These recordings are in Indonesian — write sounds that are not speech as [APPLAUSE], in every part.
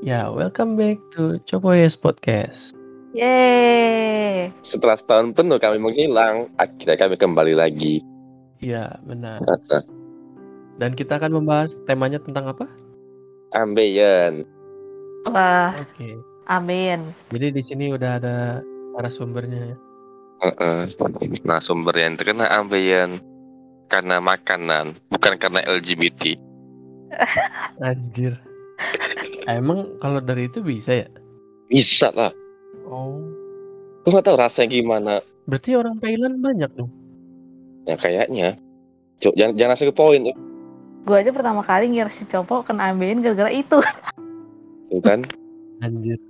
Ya, welcome back to Copoyes Podcast. Yeay. Setelah setahun penuh kami menghilang, akhirnya kami kembali lagi. Iya, benar. Dan kita akan membahas temanya tentang apa? Ambeien. Wah, Oke. amin. Jadi di sini udah ada narasumbernya ya. Heeh. Nah, sumber yang terkena ambeien karena makanan, bukan karena LGBT. [LAUGHS] Anjir. [LAUGHS] Emang kalau dari itu bisa ya? Bisa lah. Oh. Gue gak tahu rasanya gimana. Berarti orang Thailand banyak dong. Ya kayaknya. Cuk, jangan jangan langsung ke poin Gue aja pertama kali ngira si Copo kena ambeien gara-gara itu. Tuh kan. Anjir.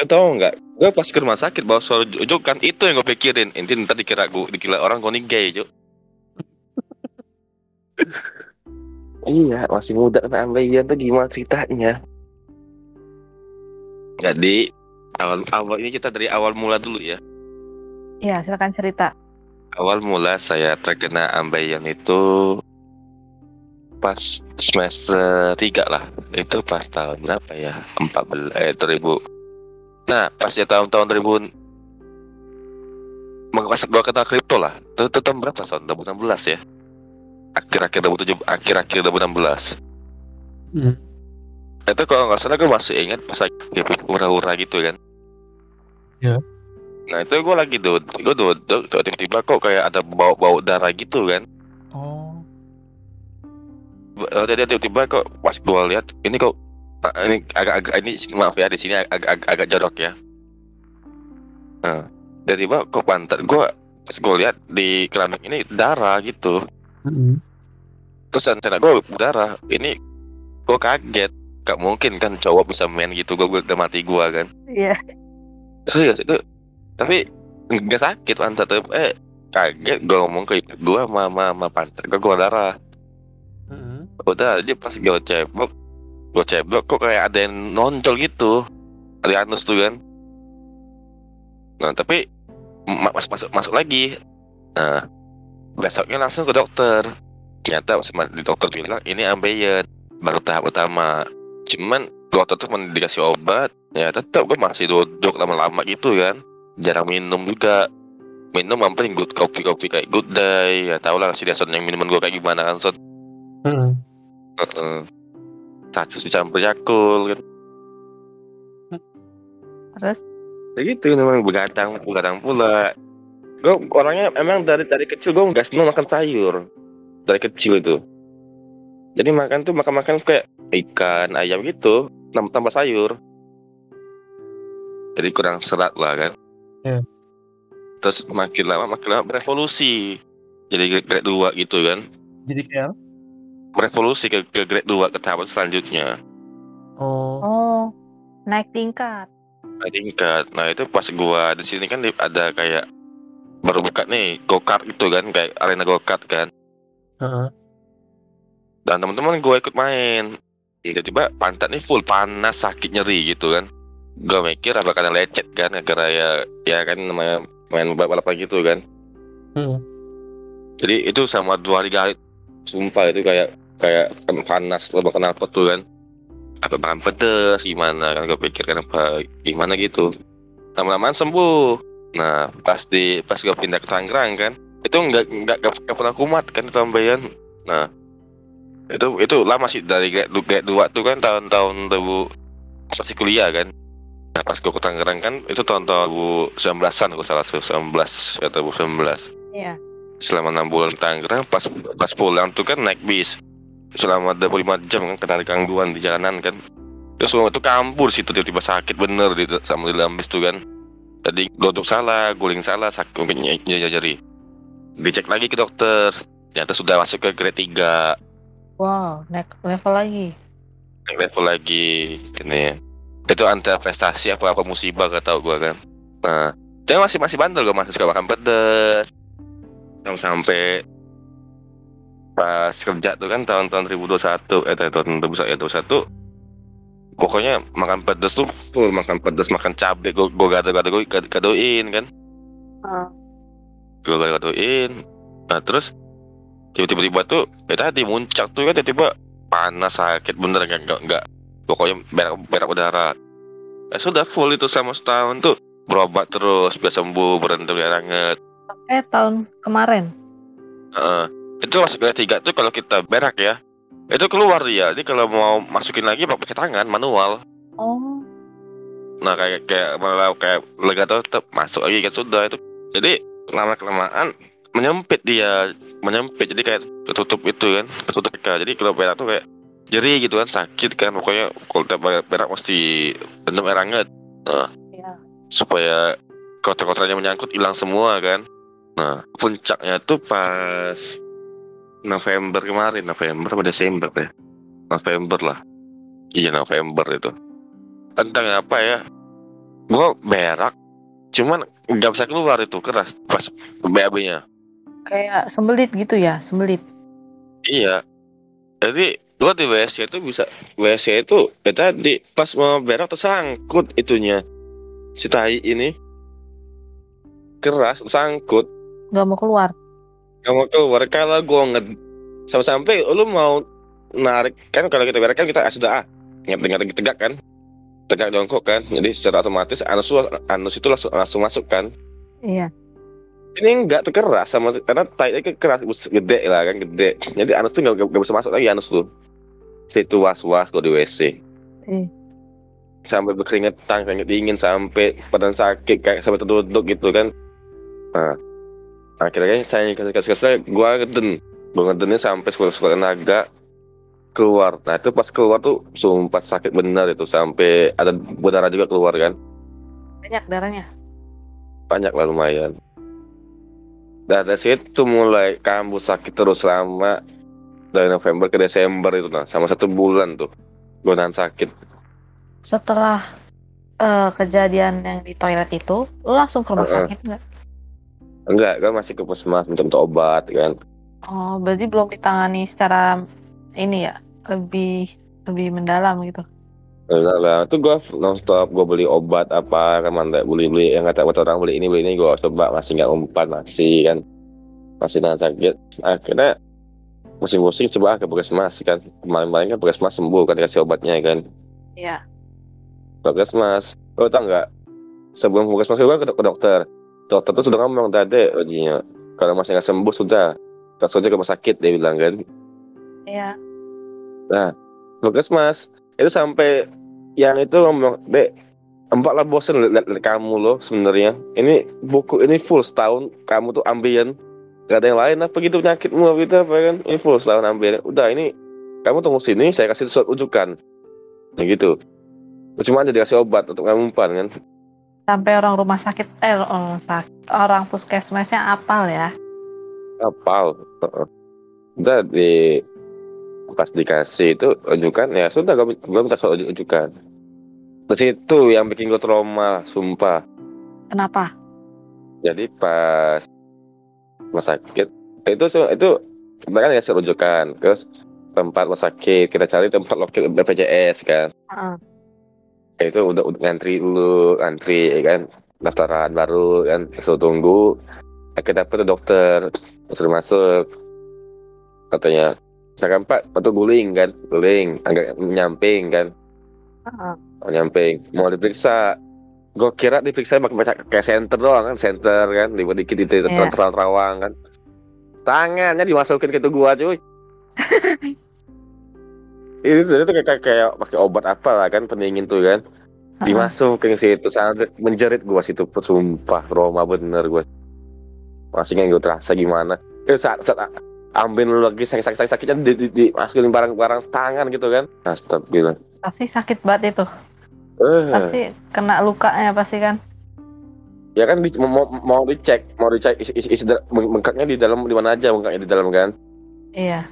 Lo tau nggak? Gue pas ke rumah sakit bawa suara Jojo kan itu yang gue pikirin. Inti ntar dikira gue dikira orang gue nih gay, Jo. [LAUGHS] iya, masih muda kena ambeien tuh gimana ceritanya? Jadi awal awal ini kita dari awal mula dulu ya. Ya, silakan cerita. Awal mula saya terkena ambeien itu pas semester 3 lah. Itu pas tahun berapa ya? 14 eh 2000. Nah, pas ya tahun-tahun 2000 Maka pas gua kenal kripto lah. Itu, itu tahun berapa? Tahun 2016 ya. Akhir-akhir 2007 akhir-akhir 2016. Hmm. Itu kalau nggak salah gue masih ingat pas lagi ura-ura gitu kan. Ya. Nah itu gue lagi duduk, gue duduk, tiba-tiba kok kayak ada bau-bau darah gitu kan. Oh. Eh, tiba-tiba kok pas gue lihat ini kok ah, ini agak-agak ini maaf ya di sini agak-agak agak jorok ya. Nah, tiba-tiba kok pantat gue pas gue lihat di keramik ini darah gitu. Terus antena gue darah. Ini gue kaget. Gak mungkin kan cowok bisa main gitu. Gue udah mati gue kan. Iya. Serius itu. Tapi nggak sakit pantat tuh. Eh kaget gue ngomong ke gue sama sama, pantat gue gue darah. Mm-mm. Udah aja pas gue cebok gue cebok kok kayak ada yang nonjol gitu. Ada anus tuh kan. Nah tapi ma- masuk masuk masuk lagi. Nah besoknya langsung ke dokter. Ternyata sama di dokter bilang ini ambeien baru tahap utama. Cuman dokter tuh men- dikasih obat, ya tetap gue masih duduk lama-lama gitu kan. Jarang minum juga. Minum yang paling good kopi-kopi kayak good day, ya tau lah si Deson yang minuman gue kayak gimana kan Son. Satu dicampur Yakul kan. Terus Ya gitu memang begadang begadang pula. Gue orangnya emang dari dari kecil gue nggak seneng makan sayur dari kecil itu. Jadi makan tuh makan makan kayak ikan ayam gitu tambah tambah sayur. Jadi kurang serat lah kan. Iya. Terus makin lama makin lama berevolusi. Jadi grade 2 gitu kan. Jadi kayak? Berevolusi ke, ke grade 2 ke tahap selanjutnya. Oh. oh, naik tingkat. Nah, tingkat. Nah itu pas gua di sini kan ada kayak baru buka nih go kart gitu kan kayak arena go kart kan. Heeh. Dan teman-teman gue ikut main. Tiba-tiba pantat nih full panas sakit nyeri gitu kan. Gue mikir apa karena lecet kan gara ya ya kan namanya main balapan gitu kan. Mm. Jadi itu sama dua hari kali sumpah itu kayak kayak panas lo makan apa tuh kan. Apa makan pedes gimana kan gue pikir kan apa gimana gitu. Lama-lamaan sembuh. Nah pas di pas gue pindah ke Tangerang kan itu nggak nggak nggak nggak pernah kumat kan tambahan. Nah itu itu lama sih dari grade, grade 2 tuh kan tahun-tahun 2000 masih kuliah kan. Nah pas gue ke Tangerang kan itu tahun-tahun 2019an gue salah 19 atau 2019 Iya. selama enam bulan Tangerang pas pas pulang tuh kan naik bis selama 25 jam kan kena gangguan di jalanan kan terus semua itu kampur situ tiba-tiba sakit bener di sama di dalam bis tuh kan tadi duduk salah guling salah sakit nyeri dicek lagi ke dokter ternyata sudah masuk ke grade 3 Wow, naik level lagi. naik level lagi ini. Itu antara prestasi apa apa musibah gak tau gua kan? Nah dia masih masih bandel gua masih suka makan pedes. Yang sampai pas kerja tuh kan tahun-tahun 2021 eh tahun 2021 pokoknya makan pedes tuh full makan pedes makan cabai gua gua gado-gado gua gadoin kan? Ah. gua gado-gadoin nah terus tiba-tiba tuh ya tadi muncak tuh kan tiba-tiba panas sakit bener nggak nggak nggak. Pokoknya berak berak udara. Ya sudah full itu selama setahun tuh. Berobat terus biar sembuh berhenti hangat Sampai tahun kemarin. Heeh. itu masuk ke tiga tuh kalau kita berak ya. Itu keluar dia. Jadi kalau mau masukin lagi pakai tangan manual. Oh, nah kayak kayak malah kayak lega tuh tetap masuk lagi kan sudah itu. Jadi lama kelamaan menyempit dia menyempit. Jadi kayak tertutup itu kan tertutup kan jadi kalau berak tuh kayak jeri gitu kan sakit kan. Pokoknya kalau tiap berak, mesti rendam air hangat nah, Iya. supaya kotor-kotornya menyangkut hilang semua kan. Nah puncaknya tuh pas November kemarin. November atau Desember ya? November lah. Iya November itu. Tentang apa ya gua berak. Cuman nggak bisa keluar itu keras. Pas BAB-nya kayak sembelit gitu ya, sembelit. Iya. Jadi gua di WC itu bisa WC itu ya tadi pas mau berak tersangkut itunya si tai ini keras tersangkut Nggak mau keluar. nggak mau keluar kalau gua nggak sampai-sampai lu mau narik kan kalau kita berak kan kita ah, sudah ah ingat ingat tegak kan tegak jongkok kan jadi secara otomatis anus anus itu langsung, langsung masuk kan Iya. Ini enggak tuh keras sama karena tai itu keras gede lah kan gede. Jadi anus tuh nggak bisa masuk lagi anus tuh. Situ was was gua di WC Eh. sampai berkeringetan keringet dingin sampai badan sakit kayak sampai terduduk gitu kan. Nah akhirnya saya kasih kasih kasih gua ngeden. Gua ngedennya sampai sekolah sekolah tenaga keluar. Nah itu pas keluar tuh sumpah sakit benar itu. Sampai ada berdarah juga keluar kan. Banyak darahnya. banyak lah lumayan dari situ mulai kambuh sakit terus selama dari November ke Desember itu nah sama satu bulan tuh gue nahan sakit Setelah eh, kejadian yang di toilet itu, lu langsung ke rumah Heeh. sakit nggak? enggak gue masih ke puskesmas minta obat kan Oh, berarti belum ditangani secara ini ya, lebih lebih mendalam gitu. Enggak lah, itu gue nonstop gue beli obat apa kan mantek beli beli yang kata kata orang beli ini beli ini gue coba masih nggak umpan masih kan masih nahan sakit. Akhirnya musim-musim coba ke puskesmas kan. Kemarin-kemarin kan puskesmas sembuh kan dikasih obatnya kan. Iya. puskesmas. Lo tau nggak? Sebelum puskesmas gue ke, ke dokter. Dokter tuh sudah ngomong tadi ujinya kalau masih nggak sembuh sudah. Langsung aja ke rumah sakit dia bilang kan. Iya. puskesmas. Itu sampai yang itu ngomong dek empat lah bosen liat, liat kamu loh sebenarnya. Ini buku ini full setahun kamu tuh ambien gak ada yang lain apa gitu penyakitmu apa gitu apa kan? Ini full setahun ambien udah ini kamu tunggu sini saya kasih surat rujukan. Nah gitu. Cuma aja dikasih obat untuk kamu umpan kan? Sampai orang rumah sakit, eh orang sakit, orang puskesmasnya apal ya. apal udah di pas dikasih itu rujukan ya sudah gue, gue minta soal rujukan terus itu yang bikin gue trauma sumpah. Kenapa? jadi pas rumah sakit itu itu sebenarnya kan dikasih rujukan terus tempat rumah sakit kita cari tempat lokal BPJS kan. Ya, itu udah, udah ngantri dulu ngantri ya kan. Daftaran baru kan. Suruh tunggu. Akhirnya dapet dokter. Suruh masuk. Katanya misalkan pak atau guling kan. Guling agak nyamping kan. Heeh. Mau nyamping mau diperiksa. Gue kira diperiksa pakai baca kayak center doang kan center kan. Dikit dikit di Iya. terang terawang kan. Tangannya dimasukin ke tubuh gua cuy. [LAUGHS] Itu itu kayak kayak pakai obat apa lah kan pendingin tuh kan. Dimasukin ke situ sangat menjerit gua situ sumpah trauma bener gua. Masih nggak gue terasa gimana. Itu saat, saat ambil lu lagi sakit sakit sakitnya di, di, dimasukin barang-barang tangan gitu kan. Astagfirullah. Pasti sakit banget itu. Eh Pasti kena lukanya pasti kan. ya kan di, mau, mau dicek mau dicek isi, isi, isi da- beng- bengkaknya di dalam di mana aja bengkaknya di dalam kan Iya.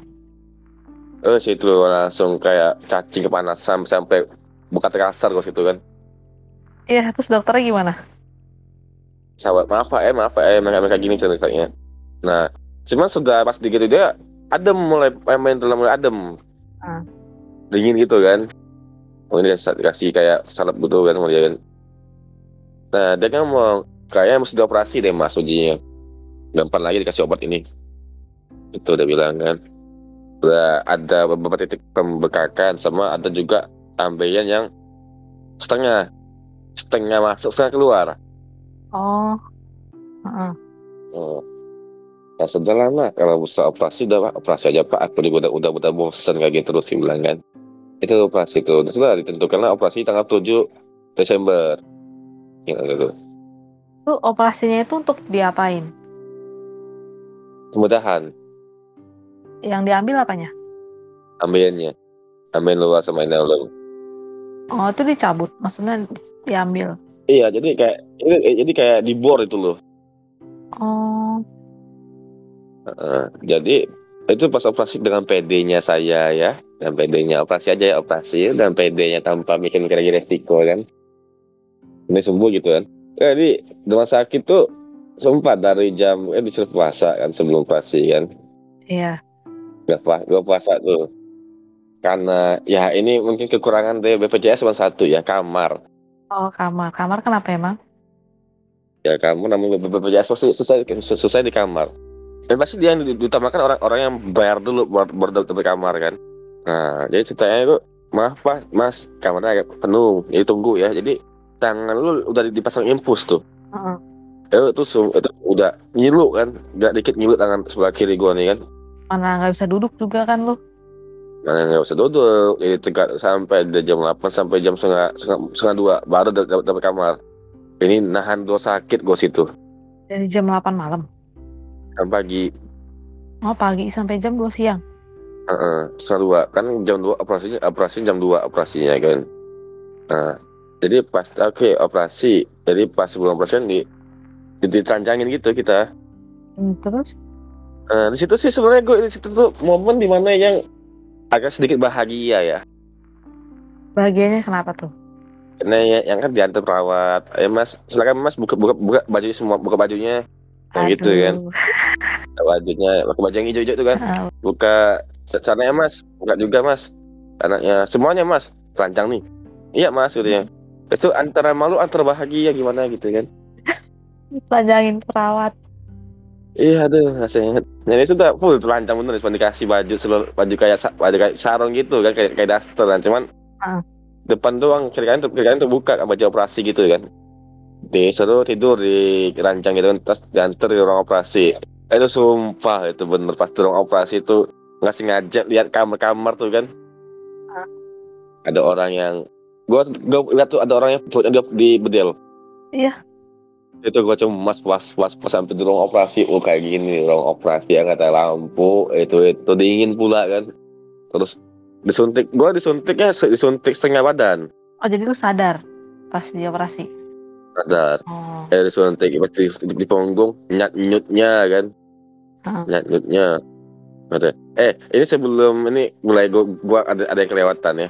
eh situ langsung kayak cacing kepanasan sampai buka terasar gua situ kan Iya, terus dokternya gimana? sahabat maaf pak eh maaf pak eh mereka mereka gini ceritanya nah cuman sudah pas digitu dia adem mulai main dalam mulai adem Ah. dingin gitu kan oh ini dikasih kayak salep gitu kan mau dia kan nah dia kan mau kayak mesti dioperasi deh mas ujinya gampang lagi dikasih obat ini itu udah bilang kan udah ada beberapa titik pembekakan sama ada juga ambeien yang setengah setengah masuk setengah keluar Oh. Heeh. oh. Nah, sudah lama kalau bisa operasi udah Pak, operasi aja Pak. Aku juga udah udah udah bosan kayak gitu terus dia bilang kan. Itu operasi itu. Dan sudah ditentukanlah operasi tanggal 7 Desember. Ya, gitu. Itu operasinya itu untuk diapain? Kemudahan Yang diambil apanya? ambeien Ambeien luar sama dalam. Oh, itu dicabut. Maksudnya diambil. Iya, jadi kayak ini jadi kayak di bor itu loh. Oh. Heeh. jadi itu pas operasi dengan PD-nya saya ya, dan PD-nya operasi aja ya operasi dan PD-nya tanpa bikin kira-kira resiko kan. Ini sembuh gitu kan. Jadi di rumah sakit tuh sempat dari jam eh disuruh puasa kan sebelum operasi kan. Iya. Gak puasa, gak puasa tuh. Karena ya ini mungkin kekurangan dari BPJS cuma satu ya kamar. Oh, kamar. Kamar kenapa emang? Ya kamu namanya BPJS pasti susah susah di kamar. Dan pasti dia yang diutamakan orang-orang yang bayar dulu buat buat dapat kamar kan. Nah, jadi ceritanya itu maaf pak, mas kamarnya agak penuh, jadi tunggu ya. Jadi tangan lu udah dipasang infus tuh. Heeh. Ya, itu su- itu udah ngilu kan, nggak dikit ngilu tangan sebelah kiri gua nih kan. Mana nggak bisa duduk juga kan lu? Nah, nggak usah duduk, jadi tegak sampai dari jam 8 sampai jam setengah setengah, setengah dua baru dapat dapat kamar. Ini nahan dua sakit gua situ. Dari jam 8 malam. Sampai pagi Oh, pagi sampai jam 2 siang. Heeh, setengah dua kan jam dua operasinya operasi jam dua operasinya kan. Nah, jadi pas oke operasi, jadi pas sebelum operasi di di- diteranjangin gitu kita. Hmm, terus? Nah, di situ sih sebenarnya gue di situ tuh momen di mana yang agak sedikit bahagia ya. Bahagianya kenapa tuh? Karena ya- yang kan diantar perawat, eh mas, silakan mas buka buka buka baju semua, buka bajunya, Nah, gitu kan. Bajunya, baju yang hijau-hijau itu kan. Buka celananya mas, buka juga mas, anaknya semuanya mas, terancang nih. Iya mas, gitu ya. Itu antara malu antara bahagia gimana gitu kan. Telanjangin perawat. Iya aduh rasanya. Dan itu udah full terancang bener cuma dikasih baju seluruh baju kayak baju kayak sarung gitu kan kayak kayak daster kan cuman Ah. depan doang kiri kanan kiri kanan tuh buka kan baju operasi gitu kan. Disuruh tidur di rancang gitu kan terus diantar di ruang operasi. Itu sumpah itu bener pas di ruang operasi itu nggak sengaja lihat kamar-kamar tuh kan. Ah. Ada orang yang gua gua lihat tuh ada orang yang perutnya di, di bedel. Iya. itu gua cuma mas was was pas sampai di ruang operasi oh kayak gini ruang operasi yang kata lampu itu itu dingin pula kan terus disuntik gua disuntiknya disuntik setengah badan Oh, jadi lu sadar pas di operasi. sadar Oh. eh disuntik pas di, di, di punggung nyat nyutnya kan Heeh. nyat nyutnya Kata, eh ini sebelum ini mulai gua, gua ada ada yang kelewatan ya.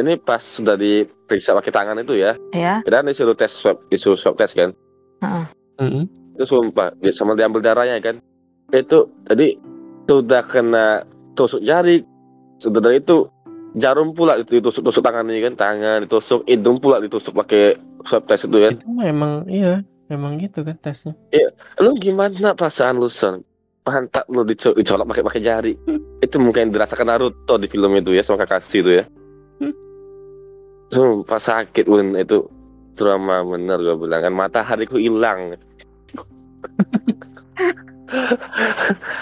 Ini pas sudah diperiksa pakai tangan itu ya. Ya. dan disuruh tes swab disuruh swab tes kan? Heeh. Mm-mm. itu sumpah dia sama diambil darahnya kan? Itu tadi sudah kena tusuk jari. Sudah dari itu jarum pula itu ditusuk tusuk tangan ini kan? Tangan ditusuk hidung pula ditusuk pakai swab test itu kan? Itu mah emang iya, emang gitu kan tesnya. lu gimana perasaan lu son pantat lu dico- dicolok pakai pakai jari. [LAUGHS] Itu mungkin dirasakan Naruto di film itu ya sama Kakashi itu ya. Hmm. [LAUGHS] sumpah sakit un itu trauma bener gue bilang kan. Matahariku hilang.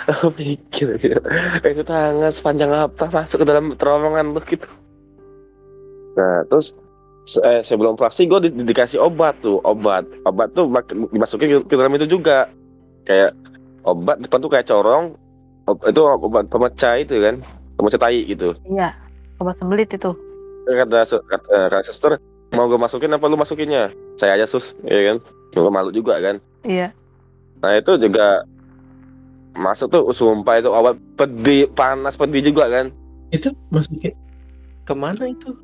Aku pikir gitu. itu tangan sepanjang apa masuk ke dalam terowongan lu gitu nah terus eh, sebelum operasi gue di, di- dikasih obat tuh. Obat. Obat tuh dimasukin ke, ke dalam itu juga. Kayak obat depan tuh kayak corong Ob- itu obat pemecah itu kan pemecah tai gitu Iya. Obat sembelit itu. kata kata, eh, kata suster mau gue masukin apa lu masukinnya saya aja sus ya kan gue malu juga kan Iya. nah itu juga masuk tuh sumpah itu obat pedih panas pedih juga kan Itu masukin ke mana itu?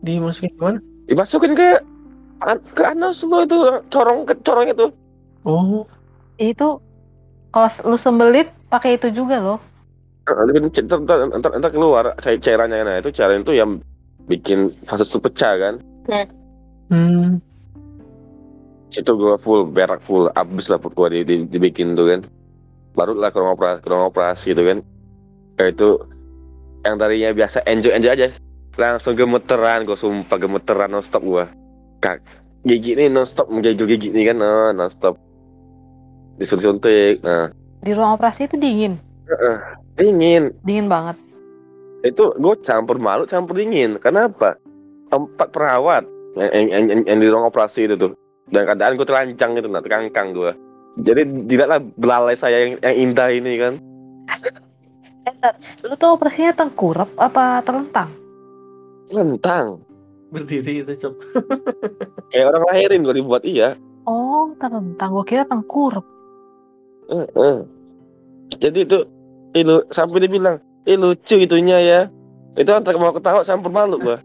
Dimasukin ke mana? dimasukin ke ke anus lu itu corong ke corong itu Oh, Itu kalau lu sembelit pakai itu juga loh. Nah, bikin c- ntar, ntar, ntar, ntar keluar cair cairannya nah itu cairan itu yang bikin fase itu pecah kan. Hmm, itu gua full berak full abis lah perut gua di, di- dibikin tuh kan. Baru lah ke ruang operasi, ke ruang operasi gitu kan. Kayak itu yang tadinya biasa enjoy enjoy aja. Langsung gemeteran gue sumpah gemeteran nonstop gue kak gigi nih nonstop menggigil gigi nih kan oh, nonstop disuruh suntik nah. Di ruang operasi itu dingin, dingin. Dingin banget. itu gue campur malu campur dingin. Kenapa? Empat perawat yang, yang, yang, yang- yang di ruang operasi itu tuh. Dan keadaan gue terancang gitu nah terkangkang gue jadi tidaklah belalai saya yang, yang indah ini kan? [LAUGHS] Lu tuh operasinya tengkurap apa terlentang? lentang. Berdiri itu cop. [LAUGHS] kayak orang lahirin gue dibuat iya. Oh, terlentang. Gua kira tengkurap. Heeh. jadi itu itu sampai dia bilang eh lucu itunya ya itu antara mau ketawa sampai malu gue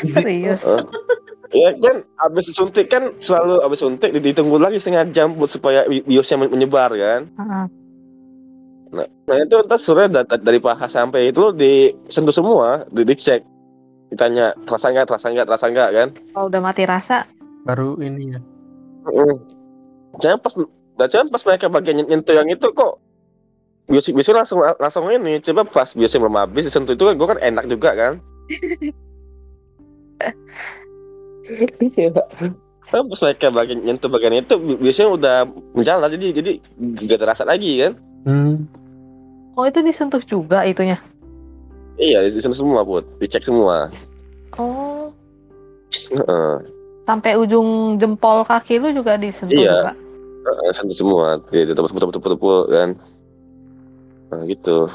[LAUGHS] Serius. Heeh. Ya kan habis suntik kan selalu habis suntik di- ditunggu lagi setengah jam buat supaya bi- biosnya men- menyebar kan. Heeh. Nah itu entar sore da- da- dari paha sampai itu disentuh semua, di- dicek, ditanya terasa nggak, terasa nggak, terasa nggak kan. Kalau udah mati rasa, Baru ini ya. Heeh. Jangan pas, dan jangan pas mereka bagian nyen- nyentuh yang itu kok biasa biasa langsung langsung ini coba pas biasa belum habis disentuh itu kan gue kan enak juga kan [LAUGHS] Kan pas mereka bagian nyentuh bagian itu bi- biasanya udah menjalar jadi jadi gak terasa lagi kan Hmm. oh itu disentuh juga itunya. iya disentuh semua put dicek semua Oh, Heeh. sampai ujung jempol kaki lu juga disentuh Iya. juga. Heeh, sentuh semua. Gitu tepuk tepuk tepuk tepuk kan. Nah gitu.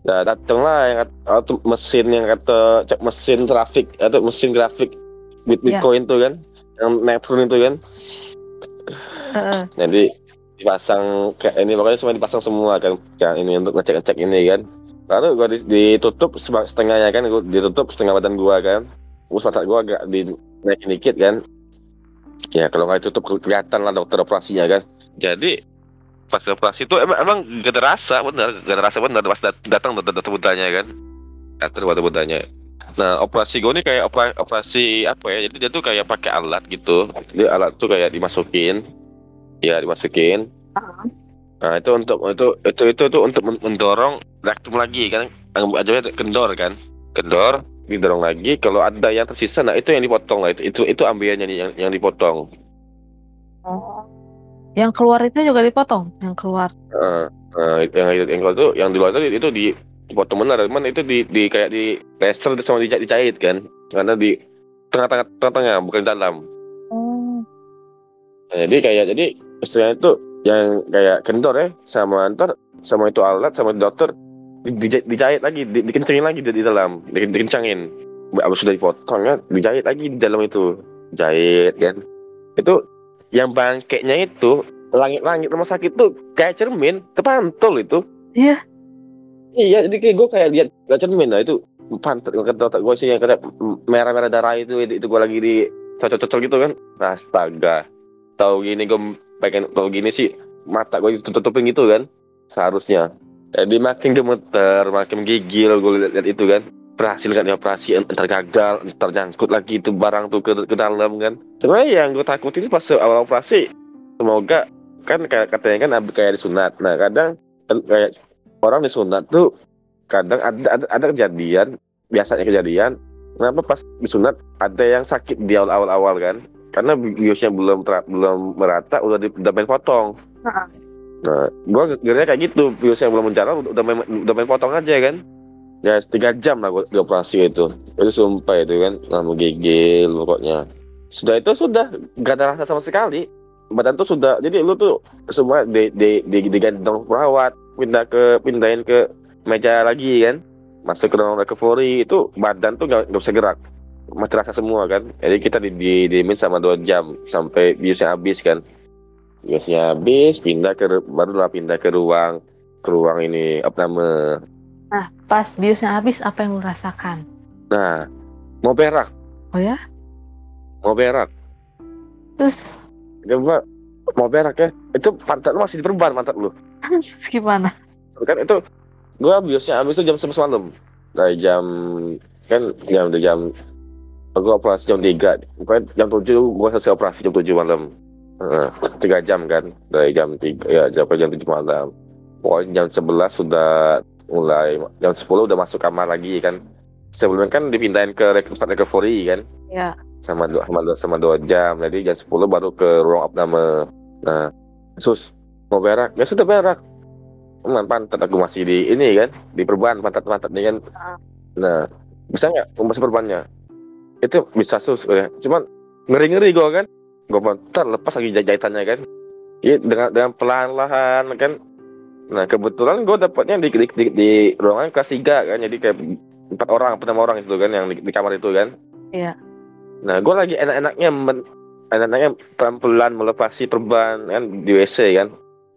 Nah, datang lah yang kata, atau mesin yang kata cek mesin grafik atau mesin grafik bit Iya. bitcoin tuh kan. Yang naik turun itu kan. Jadi dipasang kayak ini pokoknya semua dipasang semua kan. Yang ini untuk ngecek ngecek ini kan. Lalu gua di- ditutup setengahnya kan. Gua ditutup setengah badan gua kan. Terus mata gua agak dinaikin dikit kan ya kalau nggak ditutup ke- kelihatan lah dokter operasinya kan. Jadi pas operasi itu emang emang gak terasa bener gak terasa bener pas dat- datang dokter dokter budanya kan. Datang dokter budanya nah operasi gue ini kayak opera- operasi apa ya? Jadi dia tuh kayak pakai alat gitu. Dia alat tuh kayak dimasukin. Ya dimasukin. Nah itu untuk itu itu itu tuh untuk men- mendorong rektum lagi kan. Aja kendor kan. Kendor didorong lagi. Kalau ada yang tersisa nah itu yang dipotong lah. Itu itu itu ambiannya yang yang dipotong. Oh. Yang keluar itu juga dipotong, yang keluar. Nah itu yang yang yang itu yang di luar itu itu di dipotong benar. Cuman itu di di kayak di laser sama dijahit, dijahit kan. Karena di tengah-tengah tengah-tengah bukan di dalam. Oh. Nah, jadi kayak jadi istilahnya itu yang kayak kendor ya sama ntar sama itu alat sama dokter di- dijahit, dijahit lagi di, dikencengin lagi di, di dalam. Di, dikencangin abis sudah dipotong ya dijahit lagi di dalam itu. Jahit kan? Itu yang bangkeknya itu langit-langit rumah sakit tuh kayak cermin terpantul itu. Iya. iya jadi kayak gue kayak lihat lihat cermin lah itu. Pantat kata gue sih yang kata merah-merah darah itu itu, itu gue lagi di cocok-cocok gitu kan? Astaga. Tahu gini gue pengen tahu gini sih mata gue tutup-tutupin gitu kan? Seharusnya jadi makin gemeter makin menggigil gue lihat, itu kan. Berhasil kan dioperasi entar gagal entar nyangkut lagi itu barang tuh ke, ke dalam kan. Sebenarnya yang gue takutin pas awal operasi semoga kan kayak katanya kan kayak disunat. Nah kadang kayak orang disunat tuh kadang ada ada, ada kejadian biasanya kejadian kenapa pas disunat ada yang sakit di awal awal kan? Karena biosnya belum belum merata udah di, potong. Nah gua kira kayak gitu biosnya belum menjalar udah, main udah main potong aja kan? Ya tiga jam lah gua di operasi itu. Itu sumpah itu kan? Lama gigil pokoknya. Sudah itu sudah gak ada rasa sama sekali. Badan tuh sudah jadi lu tuh semua di di di digantung perawat pindah ke pindahin ke meja lagi kan? Masuk ke ruang recovery itu badan tuh gak, gak bisa gerak. Masih rasa semua kan? Jadi kita di di diemin sama dua jam sampai biusnya habis kan biusnya habis pindah ke ru- barulah pindah ke ruang ke ruang ini apa nama? Nah, pas biusnya habis, apa yang lu rasakan? nah mau berak Oh ya? mau berak Terus, coba mau berak ya? Itu pantat lu masih diperban pantat lu. Terus [LAUGHS] gimana? kan itu gua biasanya habis itu jam 11 malam. Dari jam kan jam jam gua operasi jam 3 pokoknya jam 7 gua selesai operasi jam 7 malam tiga jam kan dari jam 3 ya sampai jam 7 malam. Pokoknya jam 11 sudah mulai jam 10 udah masuk kamar lagi kan. Sebelumnya kan dipindahin ke tempat recovery kan. Iya. sama dua sama dua, sama dua jam. Jadi jam 10 baru ke ruang opname. Nah sus mau berak? Ya sudah berak. Cuman pantat aku masih di ini kan di perban pantat pantat ini kan. Ah. nah bisa nggak? Membasuh perbannya? Itu bisa sus. Ya cuman ngeri ngeri gue kan gue bentar lepas lagi jahit- jahitannya kan Iya dengan dengan pelan lahan kan nah kebetulan gue dapatnya di, di, di, di ruangan kelas 3 kan jadi kayak empat orang empat orang itu kan yang di, di kamar itu kan Iya. Nah, gue lagi enak-enaknya men- enak-enaknya pelan-pelan melepasi perban kan di WC kan.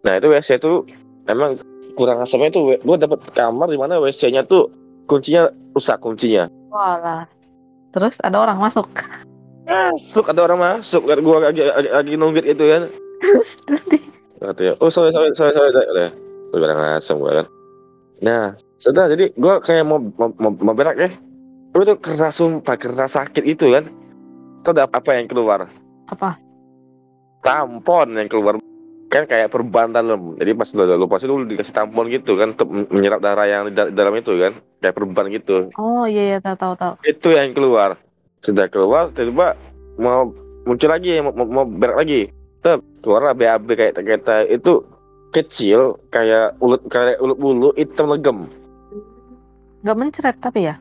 Nah, itu WC itu emang kurang asapnya itu gue dapet kamar di mana WC-nya tuh kuncinya rusak kuncinya. Walah. Terus ada orang masuk. Masuk ada orang masuk kan gue lagi, lagi, lagi nunggit itu kan. Terus nanti Katanya, oh sorry sorry sorry sorry, sorry. Gue bilang asam gue kan. Nah, sudah jadi gue kayak mau mau, mau, mau berak ya. Gue tuh keras sumpah keras sakit itu kan. Tuh ada apa yang keluar? apa? tampon yang keluar kan kayak perban dalam jadi pas udah lupa sih dulu dikasih tampon gitu kan untuk menyerap darah yang di da- di dalam itu kan kayak perban gitu Oh iya iya tahu tahu tahu. itu yang keluar sudah keluar tiba-tiba mau muncul lagi mau, mau, berak lagi. Tep, keluar BAB kayak kita itu kecil kayak ulut kayak ulut bulu hitam legem. Gak mencret tapi ya.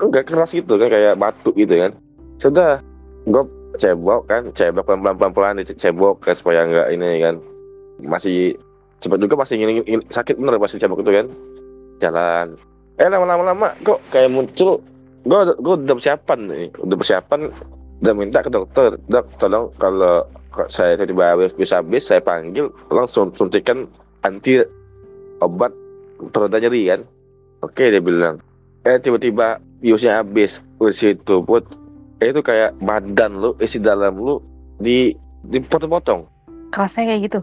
enggak keras gitu kan kayak batu gitu kan. Sudah gue cebok kan cebok pelan pelan pelan dicebok kan supaya enggak ini kan. Masih cepat juga masih ingin, ingin- sakit bener pasti cebok itu kan. Jalan. Eh lama lama lama kok kayak muncul gue gue udah persiapan nih. Udah persiapan udah minta ke dokter. Dok tolong kalau saya tiba-tiba habis bisa habis saya panggil langsung suntikan anti obat pereda nyeri kan? Oke dia bilang. Eh tiba-tiba biusnya habis. Wih, situ put. Eh, itu kayak badan lu isi dalam lu di dipotong-potong. Kerasnya kayak gitu.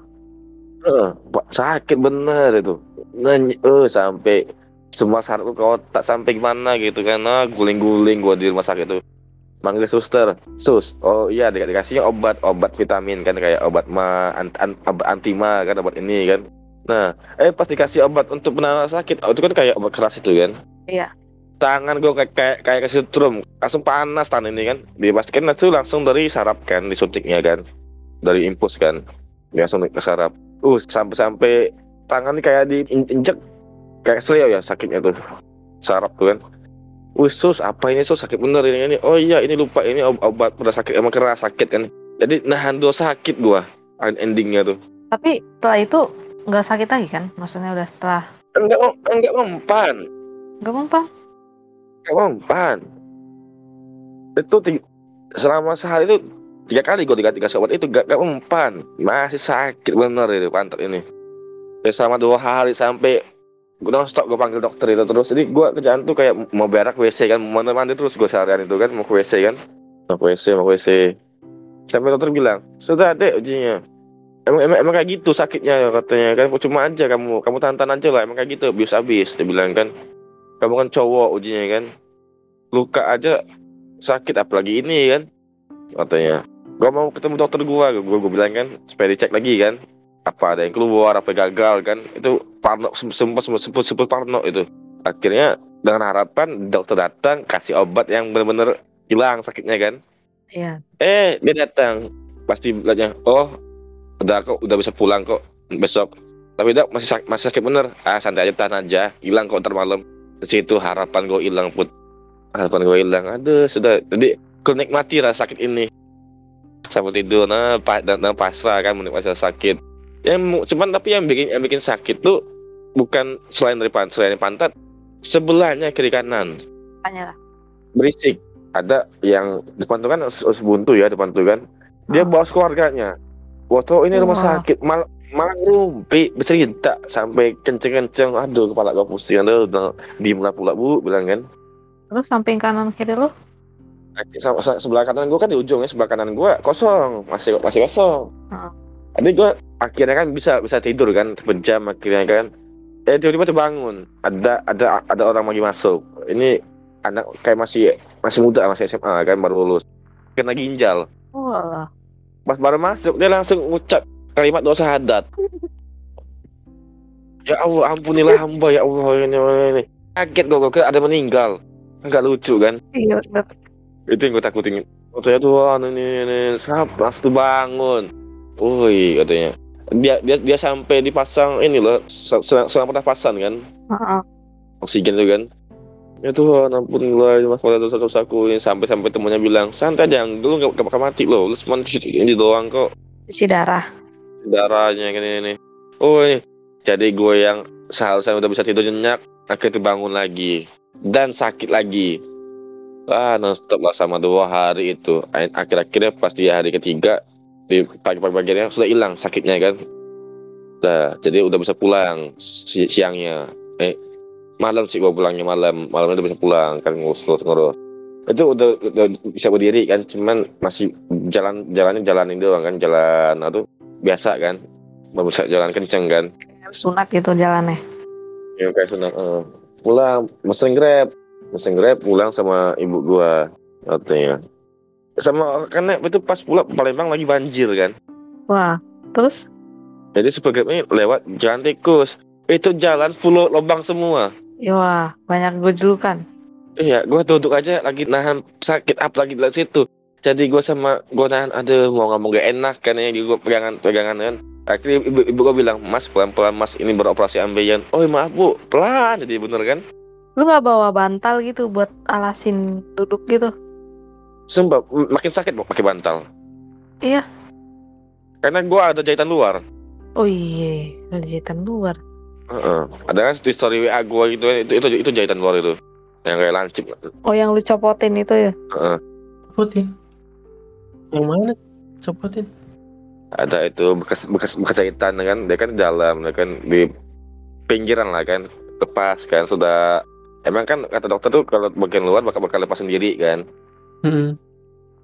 Pak, sakit bener itu. Nany eh sampai semua sarafku ke otak sampai gimana gitu kan. Ah, guling-guling gua di rumah sakit tuh manggil suster. Sus oh iya di- dikasihnya obat obat vitamin kan kayak obat ma an, an- obat anti ma kan obat ini kan. Nah eh pas dikasih obat untuk penanganan sakit oh, itu kan kayak obat keras itu kan? Iya. tangan gue kayak kayak kayak kesetrum langsung panas tangan ini kan. Dipastikan itu langsung dari saraf kan disuntiknya kan. Dari impuls kan. Langsung ke saraf uh sampai sampai tangan kayak diinjek kayak seleo ya sakitnya tuh saraf tuh kan Wih sus apa ini sus sakit bener ini ini oh iya ini lupa ini ob- obat pada sakit emang keras sakit kan jadi nahan dua sakit gua end- endingnya tuh Tapi setelah itu nggak sakit lagi kan? Maksudnya udah setelah enggak enggak mempan nggak mempan? Gak mempan. Itu selama sehari itu tiga kali gue dikasih kasih obat itu gak, gak mempan. Masih sakit bener itu pantat ini. Ya selama dua hari sampai gue stop gue panggil dokter itu terus. Jadi gue kerjaan tuh kayak mau berak WC kan, mau mandi mandi terus gue seharian itu kan mau ke WC kan, mau ke WC mau ke WC. Sampai dokter bilang sudah deh ujinya. Emang, emang, emang kayak gitu sakitnya katanya kan. Cuma aja kamu kamu tahan aja lah emang kayak gitu. Habis habis dia bilang kan. Kamu kan cowok ujinya kan. Luka aja sakit apalagi ini kan katanya. Gua mau ketemu dokter gua, gua bilang kan supaya dicek lagi kan apa ada yang keluar apa yang gagal kan? Itu parno sempat sempat sempat sempat parno itu. Akhirnya dengan harapan dokter datang kasih obat yang benar-benar hilang sakitnya kan? Iya. eh dia datang. Pasti bilangnya oh udah kok udah bisa pulang kok besok. Tapi dok masih sak- masih sakit bener. Ah santai aja tahan aja. Hilang kok ntar malam. Di situ harapan gue hilang put. Harapan gue hilang. Aduh sudah. Jadi gue nikmati rasa sakit ini. Sampai tidur nah, pa, dan, dan pasrah kan menikmati rasa sakit yang cuman tapi yang bikin yang bikin sakit tuh bukan selain dari pan- selain pantat sebelahnya kiri kanan. Tanya lah. berisik. Ada yang depan tuh kan us- us buntu ya depan tuh kan. Dia Ah. bawa keluarganya. Waktu ini rumah sakit. Mal malah rumpi. Bercerita sampai kenceng-kenceng. Aduh kepala gue pusing. Aduh diem lah pula bu bilang kan. Terus samping kanan kiri se- sebelah kanan gue kan di ujungnya sebelah kanan gue kosong. Masih masih kosong. Heeh. Jadi gue akhirnya kan bisa bisa tidur kan berjam akhirnya kan. Eh tiba-tiba terbangun. Ada ada ada orang lagi masuk. Ini anak kayak masih masih muda masih SMA kan baru lulus. Kena ginjal. Oh, pas baru masuk dia langsung ucap kalimat doa syahadat ya Allah ampunilah hamba ya Allah ini ini kaget gue gue ada meninggal. Nggak lucu kan? Iya, itu yang gue takutin. Oh ternyata Tuhan ini ini siapa? Tuh bangun woi katanya. Dia dia dia sampai dipasang ini loh se- se- selama pernapasan kan? Heeh. oksigen itu kan? Ya Tuhan ampunilah mas pada dosa dosaku ini sampai sampai temennya bilang santai aja lu gak, gak bakal mati loh lu cuma ini doang kok. Cuci darah. darahnya gini ini oh ini. Jadi gue yang seharusnya udah bisa tidur nyenyak akhirnya bangun lagi. Dan sakit lagi. Ah nonstop lah sama dua hari itu. Akhir-akhirnya pas di hari ketiga di pagi-pagi bagiannya sudah hilang sakitnya kan. Nah jadi udah bisa pulang si- siangnya. Eh malam sih gue pulangnya malam. Malamnya udah bisa pulang kan ngurus-ngurus itu udah, udah bisa berdiri kan cuman masih jalan jalannya jalanin doang kan jalan aduh biasa kan. Belum bisa jalan kenceng kan. Sunat gitu jalannya. ya kayak senang eh. pulang mesen grab. Mesen grab pulang sama ibu gua. Katanya sama karena itu pas pulang Palembang lagi banjir kan. Wah, terus? jadi grabnya lewat jalan tikus. Itu jalan full lubang semua. Ya, wah, banyak gojlukan. iya gua duduk aja lagi nahan sakit up lagi di situ. Jadi gua sama gua nahan aduh mau nggak mau gak enak kan ya gua pegangan pegangan kan. Akhirnya ibu, ibu gua bilang mas pelan pelan mas ini beroperasi ambeien. Oh maaf bu. Pelan jadi bener kan? Lu nggak bawa bantal gitu buat alasin duduk gitu? Sumpah, makin sakit mau pakai bantal. Iya. Karena gua ada jahitan luar. Oh iya, ada jahitan luar. Heeh. Ada kan di story WA gua gitu kan, itu itu itu jahitan luar itu. Yang kayak lancip. Oh yang lu copotin itu ya? Heeh. Copotin. Yang mana? Copotin. Ada itu bekas bekas bekas jahitan kan, dia kan di dalam, dia kan di pinggiran lah kan, lepas kan sudah Emang kan kata dokter tuh kalau bagian luar bakal bakal lepas sendiri kan. Hmm.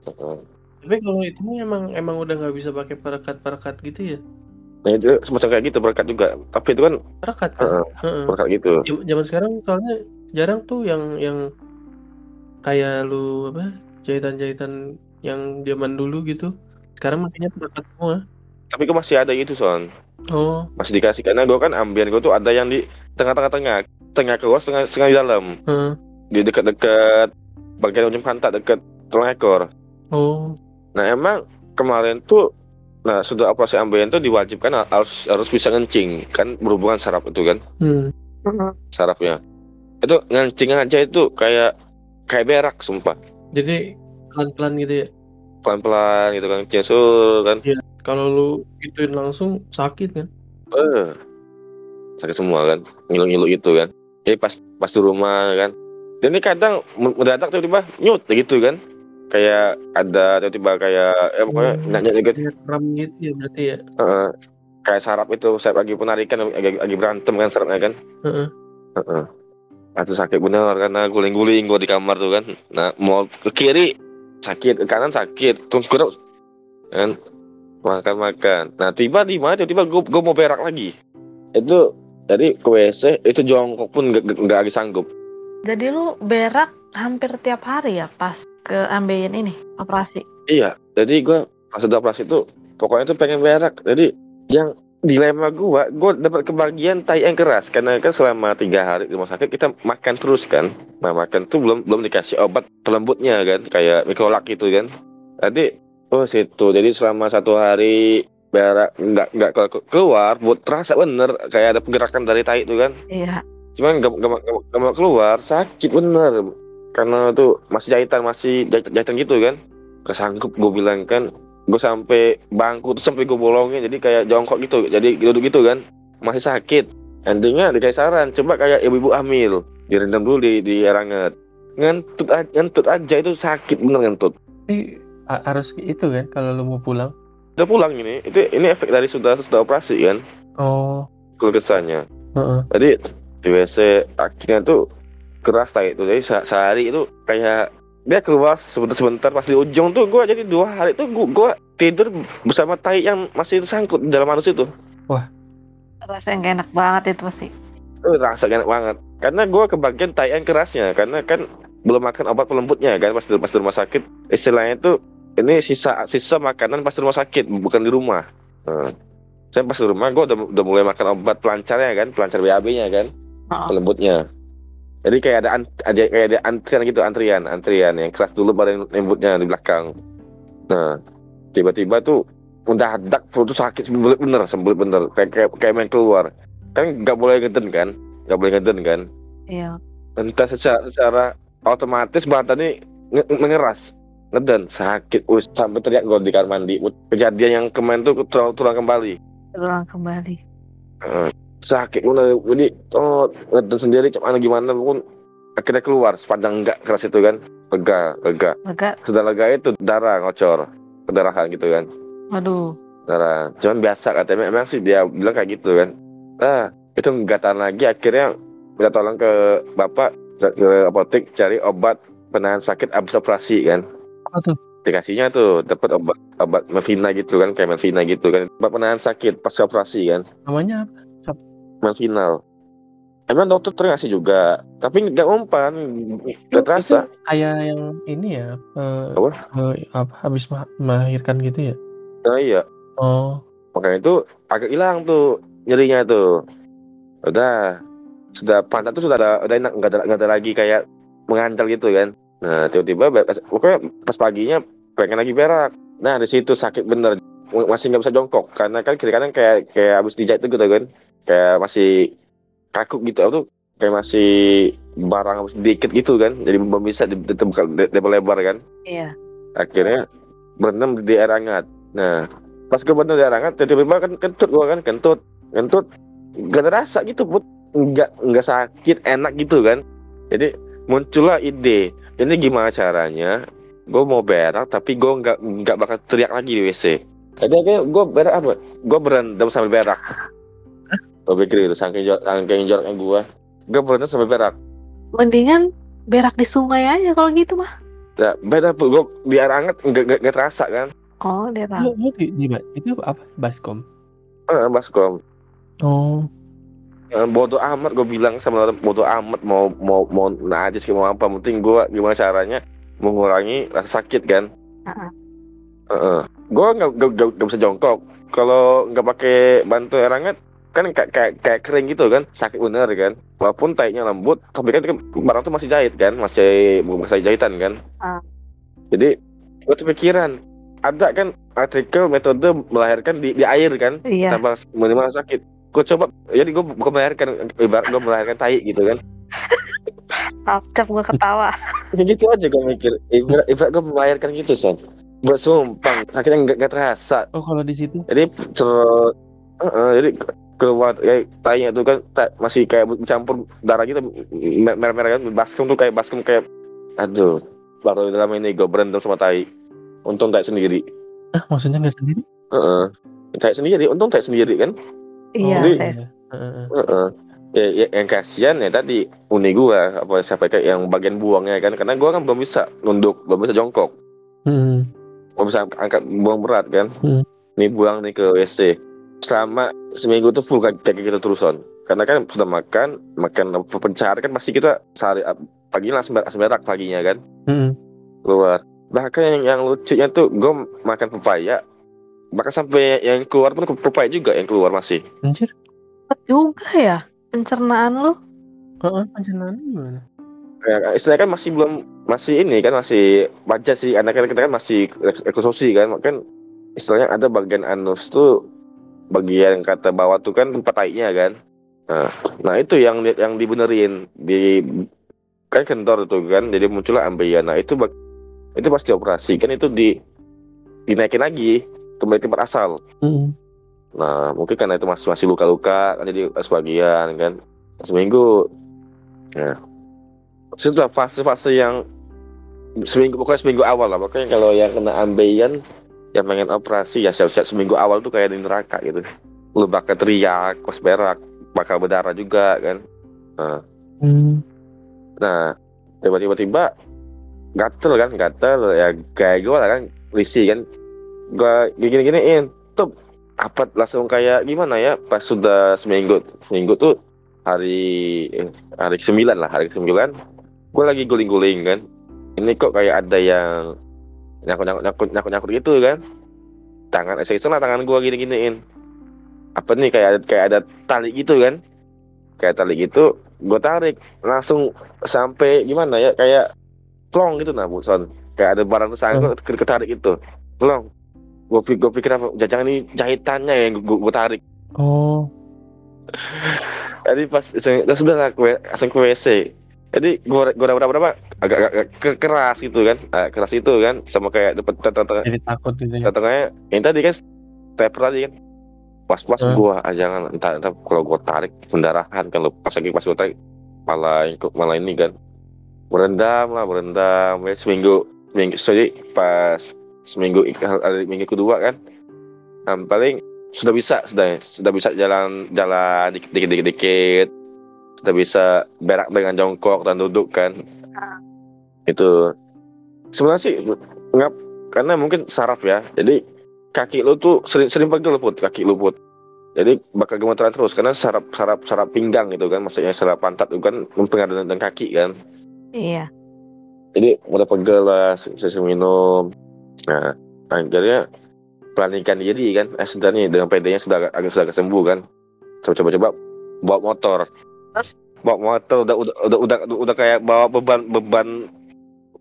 Heeh. Tapi kalau itu emang emang udah nggak bisa pakai perekat-perekat gitu ya? Nah itu semacam kayak gitu berkat juga. Tapi itu kan Perekat kan? Heeh. Heeh. berkat gitu. Zaman sekarang soalnya jarang tuh yang yang kayak lu apa jahitan-jahitan yang zaman dulu gitu. Sekarang makanya perekat semua. Tapi kok masih ada gitu son. Oh, Masih dikasih karena gua kan ambien gua tuh ada yang di tengah-tengah tengah, tengah keluar, tengah tengah di dalam. heeh. di dekat-dekat bagian ujung pantat dekat tulang ekor. Oh, Nah emang kemarin tuh, nah sudah operasi ambeien tuh diwajibkan harus harus bisa ngencing kan berhubungan saraf itu kan hmm. sarafnya. Itu ngencing aja itu kayak kayak berak sumpah Jadi pelan-pelan gitu ya. pelan-pelan gitu kan cesul kan. Kalau lu gituin langsung sakit kan? Eh sakit semua kan ngilu-ngilu itu kan. Jadi pas pas di rumah kan. Dan ini kadang mendadak tiba-tiba nyut gitu kan. Kayak ada tiba-tiba kayak ya pokoknya Hmm. nanya gitu kram gitu ya berarti ya. Heeh. kayak saraf itu saya lagi penarikan lagi, lagi berantem kan sarafnya kan Heeh. Heeh. Itu sakit bener karena guling-guling gua di kamar tuh kan nah mau ke kiri sakit ke kanan sakit gua kan makan makan nah tiba di mana tiba gua, gua mau berak lagi itu jadi ke WC itu jongkok pun gak, gak lagi sanggup Jadi lu berak hampir tiap hari ya pas ke ambeien ini operasi. iya jadi gua pas udah operasi itu pokoknya tuh pengen berak. Jadi yang dilema gua gua dapat kebagian tai yang keras. Karena kan selama tiga hari di rumah sakit kita makan terus kan. Nah makan tuh belum belum dikasih obat pelembutnya kan kayak mikrolak gitu kan. Jadi oh situ. Jadi selama satu hari berak nggak nggak ke- keluar buat terasa bener kayak ada pergerakan dari tai itu kan. Iya. Cuman gak, gak, gak, gak mau keluar sakit bener. Karena tuh masih jahitan masih jahitan, jahitan gitu kan. Kesanggup gue bilang kan. Gue sampai bangku tuh sampai gue bolongin jadi kayak jongkok gitu. Jadi duduk gitu kan. Masih sakit. Endingnya dikasih saran coba kayak ibu-ibu hamil. Direndam dulu di di air hangat. Ngentut aja, ngentut aja itu sakit bener ngentut. Tapi ha- harus itu kan kalau lu mau pulang. udah pulang ini itu ini efek dari sudah sudah operasi kan. Oh, keluh kesahnya heeh. Jadi di WC akhirnya tuh keras tai. Itu jadi se- sehari itu kayak dia keluar sebentar sebentar pas di ujung tuh gua jadi dua hari tuh gua, gua tidur bersama tai yang masih tersangkut di dalam anus itu. Rasanya gak enak banget itu pasti. Tuh rasa enak banget. Karena gua kebagian tai yang kerasnya karena kan belum makan obat pelembutnya kan pas di, pas di rumah sakit. Istilahnya tuh ini sisa sisa makanan pas di rumah sakit bukan di rumah. Nah, saya pas di rumah gue udah udah mulai makan obat pelancarnya kan pelancar BAB-nya kan Oh. pelembutnya jadi kayak ada ada kayak ada antrian gitu antrian antrian yang keras dulu baru lembutnya di belakang. Nah tiba-tiba tuh mendadak perut tuh sakit sembulit bener sembulit bener. Kayak kayak, kayak main keluar. Kan nggak boleh ngeden kan? Nggak boleh ngeden kan? Iya. entah secara, secara otomatis badan ini nge- mengeras ngeden sakit us sampai teriak gue di kamar mandi. Kejadian yang kemarin tuh tulang, tulang kembali. Terulang kembali. Eh, sakit. Mana jadi oh ngeden sendiri cuman gimana? Pun akhirnya keluar sepanjang enggak keras itu kan. Lega lega. Lega. sudah lega itu darah ngocor. Pendarahan gitu kan. Waduh. darah. Cuman biasa katanya memang sih dia bilang kayak gitu kan. Ah itu nggak tahan lagi. Akhirnya minta tolong ke bapak ke apotek cari obat penahan sakit abis operasi kan. Apa tuh? dikasihnya tuh dapat obat obat Melvina gitu kan kayak Melvina gitu kan. Obat penahan sakit pas operasi kan. Namanya apa? Melvinal emang dokter terngasih juga. Tapi nggak umpan. Nggak terasa. kayak yang ini ya. eh, Apa? apa? Habis ma- melahirkan gitu ya? nah iya. Oh. makanya itu agak hilang tuh nyerinya tuh. Udah. Sudah pantat tuh sudah ada udah enak. Nggak ada nggak ada lagi kayak mengantal gitu kan. Nah tiba-tiba pokoknya pas paginya pengen lagi berak. Nah di situ sakit bener. Masih nggak bisa jongkok. Karena kan kiri kanan kayak kayak habis dijahit tuh gitu kan kayak masih kaku gitu tuh? Kayak masih barang habis dikit gitu kan jadi belum bisa ditemukan lebar kan. Iya. akhirnya berendam di air hangat. Nah pas gue berendam di air hangat tiba-tiba kan kentut gua kan kentut kentut gak ada rasa gitu put. Nggak nggak sakit enak gitu kan. Jadi muncullah ide ini gimana caranya? Gue mau berak tapi gue nggak nggak bakal teriak lagi di wc jadi gue berak apa? Gue berendam sambil berak gue pikir itu saking jor saking joroknya gue gue berendam sambil berak Mendingan berak di sungai aja kalau gitu mah. nah, beda gue di air hangat nggak nggak- nggak terasa kan Oh, dia Lu, tahu. lu di, di, itu apa? Baskom. eh baskom Oh. Eh, bodoh amat gue bilang sama orang bodoh amat mau mau mau najis mau apa penting gue gimana caranya mengurangi rasa sakit kan Heeh. Heeh. gue nggak bisa jongkok kalau nggak pakai bantu air hangat kan kayak kayak kayak kering gitu kan sakit bener kan walaupun taiknya lembut tapi kan, kan barang tuh masih jahit kan masih masih jahitan kan Ah. jadi gue kepikiran ada kan artikel metode melahirkan di, di air kan Iya. tanpa minimal sakit gue coba jadi gue bukan melahirkan ibarat gue melahirkan tai gitu kan Cap gue ketawa. kayak [LAUGHS] gitu aja gue mikir ibarat, ibarat gue melahirkan gitu son bersumpang sakitnya nggak terasa Oh, kalau di situ. jadi cerut Heeh, jadi keluar kayak tainya tuh kan ta- masih kayak bercampur darah gitu mer- merah-merah kan baskem tuh kayak baskem kayak aduh baru dalam ini gue berendam sama tai untung tai sendiri Ah, maksudnya nggak sendiri? Heeh. tai sendiri untung tai sendiri kan Iya. Jadi-. Heeh. Heeh. Ya, ya, yang kasihan ya tadi uni gua apa siapa kayak yang bagian buangnya kan karena gua kan belum bisa nunduk belum bisa jongkok Hmm. belum bisa angkat buang berat kan Hmm. nih buang nih ke WC selama seminggu tuh full kayak gitu terusan karena kan sudah makan makan apa, pencahar kan pasti kita sehari pagi langsung ber- langsung berak paginya kan Hmm. keluar bahkan yang, yang lucunya tuh gua makan pepaya bahkan sampai yang keluar pun pepaya juga yang keluar masih Anjir. Cepet juga ya pencernaan lu. Heeh, pencernaan gimana? ya, istilahnya kan masih belum masih ini kan masih baca sih anak anak kita kan masih ek- eksosi kan kan istilahnya ada bagian anus tuh bagian kata bawah tuh kan tempat taiknya kan nah, nah itu yang yang dibenerin di kan kendor tuh kan jadi muncullah ambeien nah itu bak- itu pasti operasi kan itu di dinaikin lagi kembali ke tempat asal Hmm. Nah, mungkin karena itu masih masih luka-luka kan jadi sebagian kan seminggu. Nah, setelah fase-fase yang seminggu pokoknya seminggu awal lah pokoknya kalau yang kena ambeien yang pengen operasi ya siap-siap seminggu awal tuh kayak di neraka gitu. Lu bakal teriak, kos berak, bakal berdarah juga kan. Hmm. Nah, tiba-tiba tiba gatel kan, gatel ya kayak gue lah kan, risih kan. Gua gini-giniin, tuh apa langsung kayak gimana ya pas sudah seminggu seminggu tuh hari eh, hari sembilan lah hari sembilan gue lagi guling-guling kan ini kok kayak ada yang nyakut nyakut nyakut nyakut nyakut gitu kan. Tangan iseng lah tangan gue gini giniin apa nih kayak ada kayak ada tali gitu kan. Kayak tali gitu gue tarik langsung sampai gimana ya kayak plong gitu nah Bu Son kayak ada barang tersangkut hmm. ketarik gitu. Plong. Gue pikir gue pikir apa jangan ini jahitannya yang gue, gue tarik. Oh. Jadi pas sudah lah gue langsung ke WC jadi gue gue berapa berapa agak, agak ke, keras gitu kan. Nah, keras itu kan sama kayak dapat tengah jadi takut gitu ya. tengahnya yang tadi kan taper tadi kan. Pas pas hmm. gue aja jangan entah, entah kalau gue tarik pendarahan kan lo pas lagi pas gue tarik malah malah ini kan. Berendam lah berendam. Ya seminggu seminggu jadi pas seminggu hari minggu kedua kan. Nah, paling sudah bisa sudah sudah bisa jalan jalan dikit dikit dikit, dikit sudah bisa berak dengan jongkok dan duduk kan. Uh. itu. Sebenarnya sih ngap karena mungkin saraf ya. Jadi kaki lu tuh sering sering pegel put. Kaki lu put. Jadi bakal gemeteran terus. Karena saraf saraf saraf pinggang gitu kan. Maksudnya saraf pantat itu kan mempengaruhi dengan kaki kan. Iya. Jadi udah pegel lah sesuai minum. Nah akhirnya pelanikan diri kan. Eh nih dengan PD-nya sudah agak sudah agak sembuh kan. Coba coba bawa motor Terus? Bawa motor udah udah udah udah, udah kayak bawa beban beban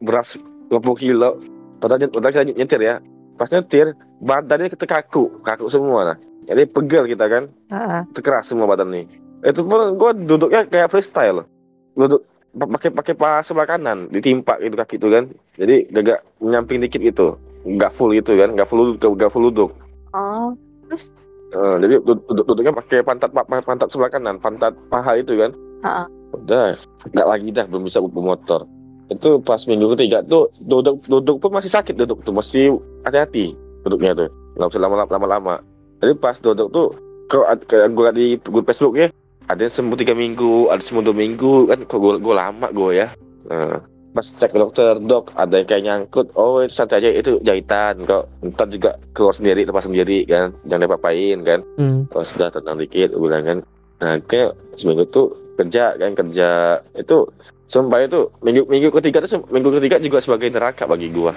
beras 20 kilo. Padahal udah kita nyetir ya. Pas nyetir badannya kita kaku, kaku semua lah. Jadi pegel kita kan. Uh-huh. Terkeras semua badan nih. Itu pun gue duduknya kayak freestyle. Duduk pakai pakai paha sebelah kanan ditimpa gitu kaki itu kan. Jadi gak menyamping dikit gitu. Gak full gitu kan, gak full gak full duduk. Oh, terus Uh, jadi duduk duduknya pakai pantat pantat sebelah kanan, pantat paha itu kan. Uh-uh. Udah, nggak lagi dah belum bisa bawa motor. Itu pas minggu ketiga tuh duduk duduk pun masih sakit duduk tuh, masih hati-hati duduknya tuh. Nggak usah lama-lama lama. Jadi pas duduk tuh kalau gue di grup Facebook ya, ada yang sembuh tiga minggu, ada sembuh dua minggu kan kok gue, gue lama gue ya. Nah, pas cek ke dokter dok ada yang kayak nyangkut. Oh itu santai aja itu jahitan kok. Ntar juga keluar sendiri lepas sendiri kan jangan diapa-apain kan. Hmm. oh sudah tenang dikit bilang kan. Nah kayak seminggu tuh kerja kan kerja itu sumpah itu minggu minggu ketiga itu minggu ketiga juga sebagai neraka bagi gua.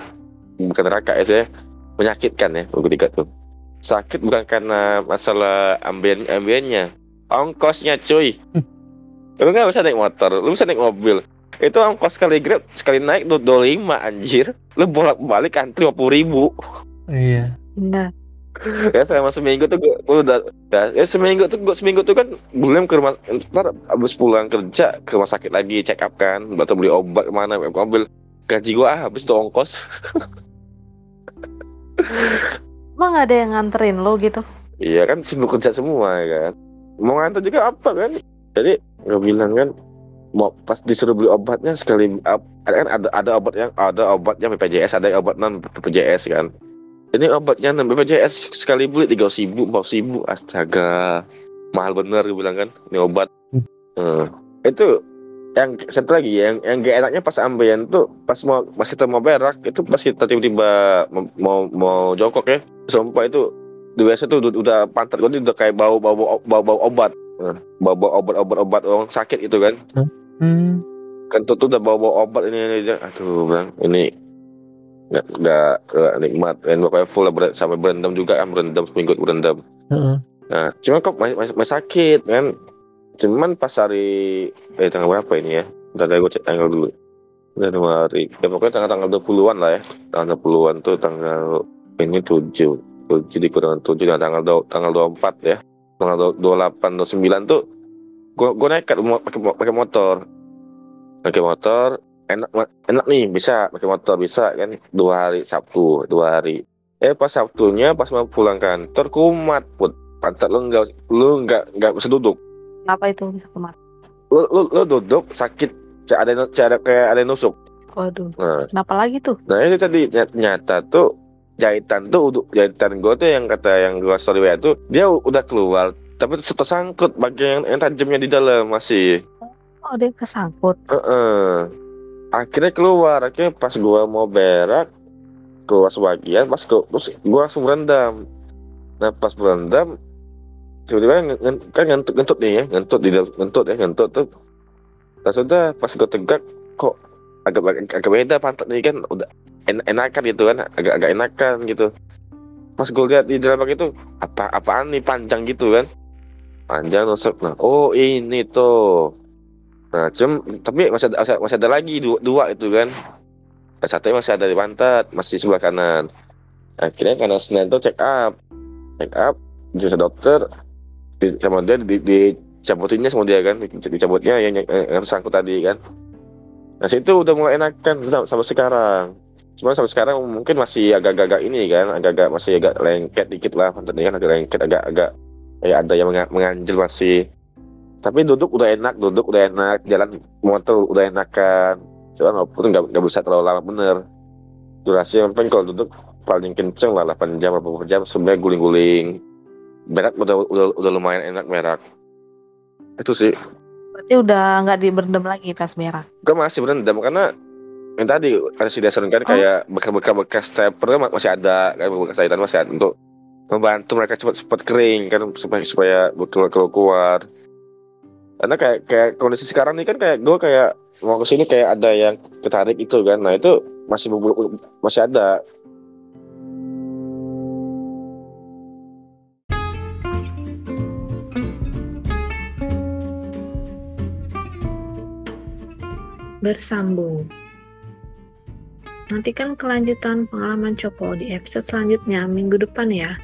Bukan neraka itu ya menyakitkan ya minggu ketiga tuh. Sakit bukan karena masalah ambien ambiennya ongkosnya cuy. Hmm. lu nggak bisa naik motor lu bisa naik mobil itu ongkos sekali grab sekali naik dua lima anjir. Lu bolak balik antri lima puluh ribu. Iya. Nah ya selama seminggu tuh gue, udah ya, ya seminggu tuh gue seminggu tuh kan belum ke rumah ntar abis pulang kerja ke rumah sakit lagi check up kan atau beli obat mana gue ambil gaji gue ah, habis tuh ongkos. [LAUGHS] Emang ada yang nganterin lo gitu? Iya kan sibuk kerja semua ya kan. Mau nganter juga apa kan? Jadi gue bilang kan mau pas disuruh beli obatnya sekali ada kan ada ada obat yang ada obatnya BPJS ada obat non BPJS kan ini obatnya non BPJS sekali beli tiga ribu empat ribu astaga mahal bener gue bilang kan ini obat hmm. itu yang satu lagi yang yang gak enaknya pas ambeien tuh pas mau masih mau berak itu pasti tiba-tiba mau mau jongkok ya sumpah itu WC tuh udah pantat gue udah kayak bau bau bau bau obat hmm. bau bau obat obat obat orang sakit itu kan hmm. Hmm. Kentut tuh udah bawa-bawa obat ini ini aja. Aduh, bang, ini nggak nggak uh, nikmat. Dan pokoknya full ber sampai berendam juga kan berendam seminggu berendam. Uh-uh. Nah, cuma kok masih, masih, masih sakit kan. Cuman pas hari eh tanggal berapa ini ya? Udah gue cek tanggal dulu. Januari. Ya pokoknya tanggal-tanggal 20-an lah ya. Tanggal 20-an tuh tanggal ini 7. 7 dikurangan 7 dan tanggal tanggal 24 ya. Tanggal 28 29 tuh gua gua nekat pakai pakai motor. Pakai motor enak enak nih bisa pakai motor bisa kan. Dua hari Sabtu dua hari. Eh pas Sabtunya pas mau pulang kantor kumat put. Pantat lu nggak lu nggak nggak bisa duduk. Kenapa itu bisa kumat? Lu lu, lu duduk sakit. Ada cara kayak ada nusuk. Waduh. Nah. kenapa lagi tuh? Nah itu tadi nyata tuh jahitan tuh jahitan gue tuh yang kata yang gue story itu dia udah keluar tapi tersangkut bagian yang, yang tajamnya di dalam masih. Oh dia kesangkut uh -uh. akhirnya keluar. Akhirnya pas gua mau berak keluar sebagian pas ke, terus gua langsung berendam nah pas berendam tiba-tiba kan ngentut ngentut nih ya ngentut di dalam ngentut ya ngentut tuh. Nah sudah pas gua tegak kok agak agak beda pantat nih kan udah en enakan gitu kan agak agak enakan gitu. Pas gue lihat di dalam itu apa apaan nih panjang gitu kan panjang nusuk nah oh ini tuh. Nah cem tapi masih ada masih, ada lagi dua, dua itu kan. Satu masih ada di pantat masih sebelah kanan. Akhirnya karena Senin itu check up. Check up jasa dokter. Di, sama dia di, dicabutinnya sama dia kan dicabutnya yang, yang, yang sangkut tadi kan. Nah situ udah mulai enakan sampai sekarang. Cuma sampai sekarang mungkin masih agak-agak ini kan agak-agak masih agak lengket dikit lah pantatnya kan agak lengket agak-agak kayak ada yang menganjil masih. Tapi duduk udah enak duduk udah enak. Jalan motor udah enakan. Cuma walaupun nggak nggak bisa terlalu lama bener. Durasi yang penting kalau duduk paling kenceng lah 8 jam berapa jam sebenarnya guling-guling. Berak udah udah udah lumayan enak berak itu sih. Berarti udah nggak diberendam lagi pas berak gue masih berendam karena yang tadi ada si dasar kan oh. kayak bekas-bekas bekas stepper masih ada. Kan bekas jahitan masih ada untuk membantu mereka cepat cepat kering kan supaya supaya keluar keluar keluar karena kayak kayak kondisi sekarang ini kan kayak gue kayak mau ke sini kayak ada yang ketarik itu kan. Nah itu masih masih ada. Bersambung. Nantikan kelanjutan pengalaman Copo di episode selanjutnya minggu depan ya.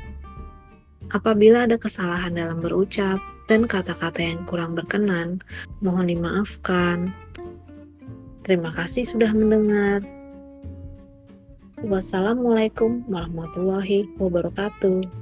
Apabila ada kesalahan dalam berucap dan kata-kata yang kurang berkenan, mohon dimaafkan. Terima kasih sudah mendengar. Wassalamualaikum warahmatullahi wabarakatuh.